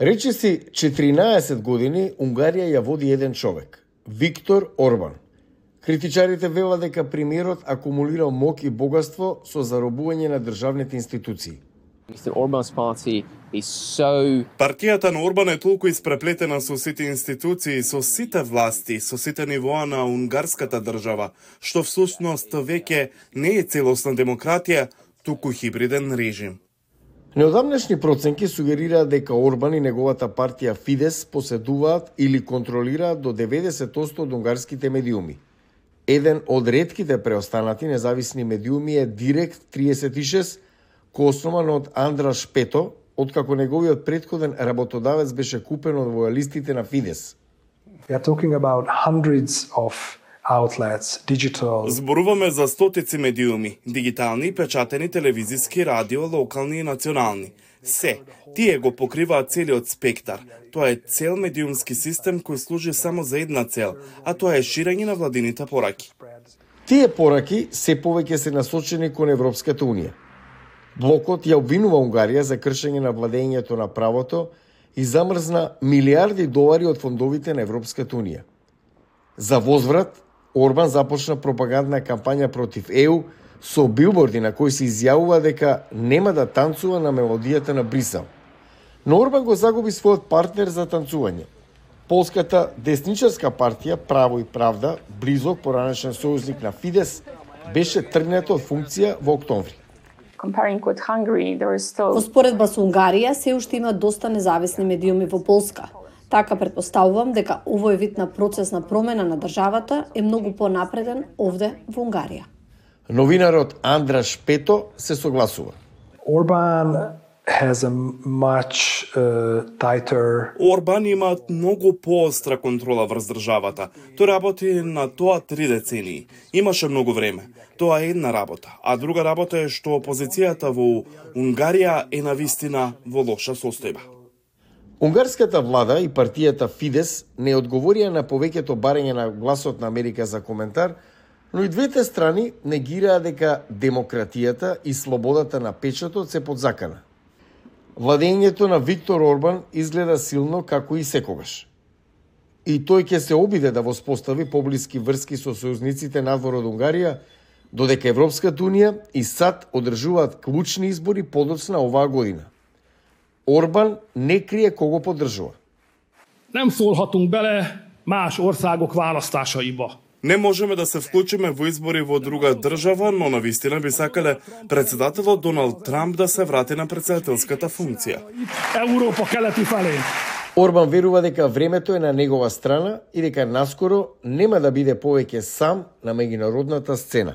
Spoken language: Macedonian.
Речи си 14 години Унгарија ја води еден човек, Виктор Орбан. Критичарите велат дека премиерот акумулирал мок и богатство со заробување на државните институции. Mr. Orban's party is so Партијата на Орбан е толку испреплетена со сите институции, со сите власти, со сите нивоа на унгарската држава, што всушност веќе не е целосна демократија, туку хибриден режим. Неодамнешни проценки сугерираат дека Орбан и неговата партија Фидес поседуваат или контролираат до 90% од унгарските медиуми. Еден од редките преостанати независни медиуми е Директ 36, кој основан од Андраш Пето, откако неговиот предходен работодавец беше купен од војалистите на Фидес. We are talking about hundreds of outlets, digital. Зборуваме за стотици медиуми, дигитални, печатени, телевизиски, радио, локални и национални. Се, тие го покриваат целиот спектар. Тоа е цел медиумски систем кој служи само за една цел, а тоа е ширење на владините пораки. Тие пораки се повеќе се насочени кон Европската Унија. Блокот ја обвинува Унгарија за кршење на владењето на правото и замрзна милиарди долари од фондовите на Европската Унија. За возврат, Орбан започна пропагандна кампања против ЕУ со билборди на кои се изјавува дека нема да танцува на мелодијата на Брисел. Но Орбан го загуби својот партнер за танцување. Полската десничарска партија Право и правда, близок поранешен сојузник на Фидес, беше тргнато од функција во октомври. Во споредба со Унгарија се уште има доста независни медиуми во Полска. Така предпоставувам дека овој вид на процес на промена на државата е многу понапреден овде во Унгарија. Новинарот Андраш Пето се согласува. Orban has a much uh, tighter Орбан има многу поостра контрола врз државата. Тој работи на тоа три децении. Имаше многу време. Тоа е една работа. А друга работа е што опозицијата во Унгарија е на вистина во лоша состојба. Унгарската влада и партијата Фидес не одговорија на повеќето барења на гласот на Америка за коментар, но и двете страни негираа дека демократијата и слободата на печатот се под закана. Владењето на Виктор Орбан изгледа силно како и секогаш. И тој ќе се обиде да воспостави поблиски врски со сојузниците надвор од Унгарија, додека Европската Унија и САД одржуваат клучни избори подоцна оваа година. Орбан не крие кого поддржува. Nem szólhatunk bele más országok választásaiba. Не можеме да се вклучиме во избори во друга држава, но на вистина би сакале председателот Доналд Трамп да се врати на председателската функција. Орбан верува дека времето е на негова страна и дека наскоро нема да биде повеќе сам на меѓународната сцена.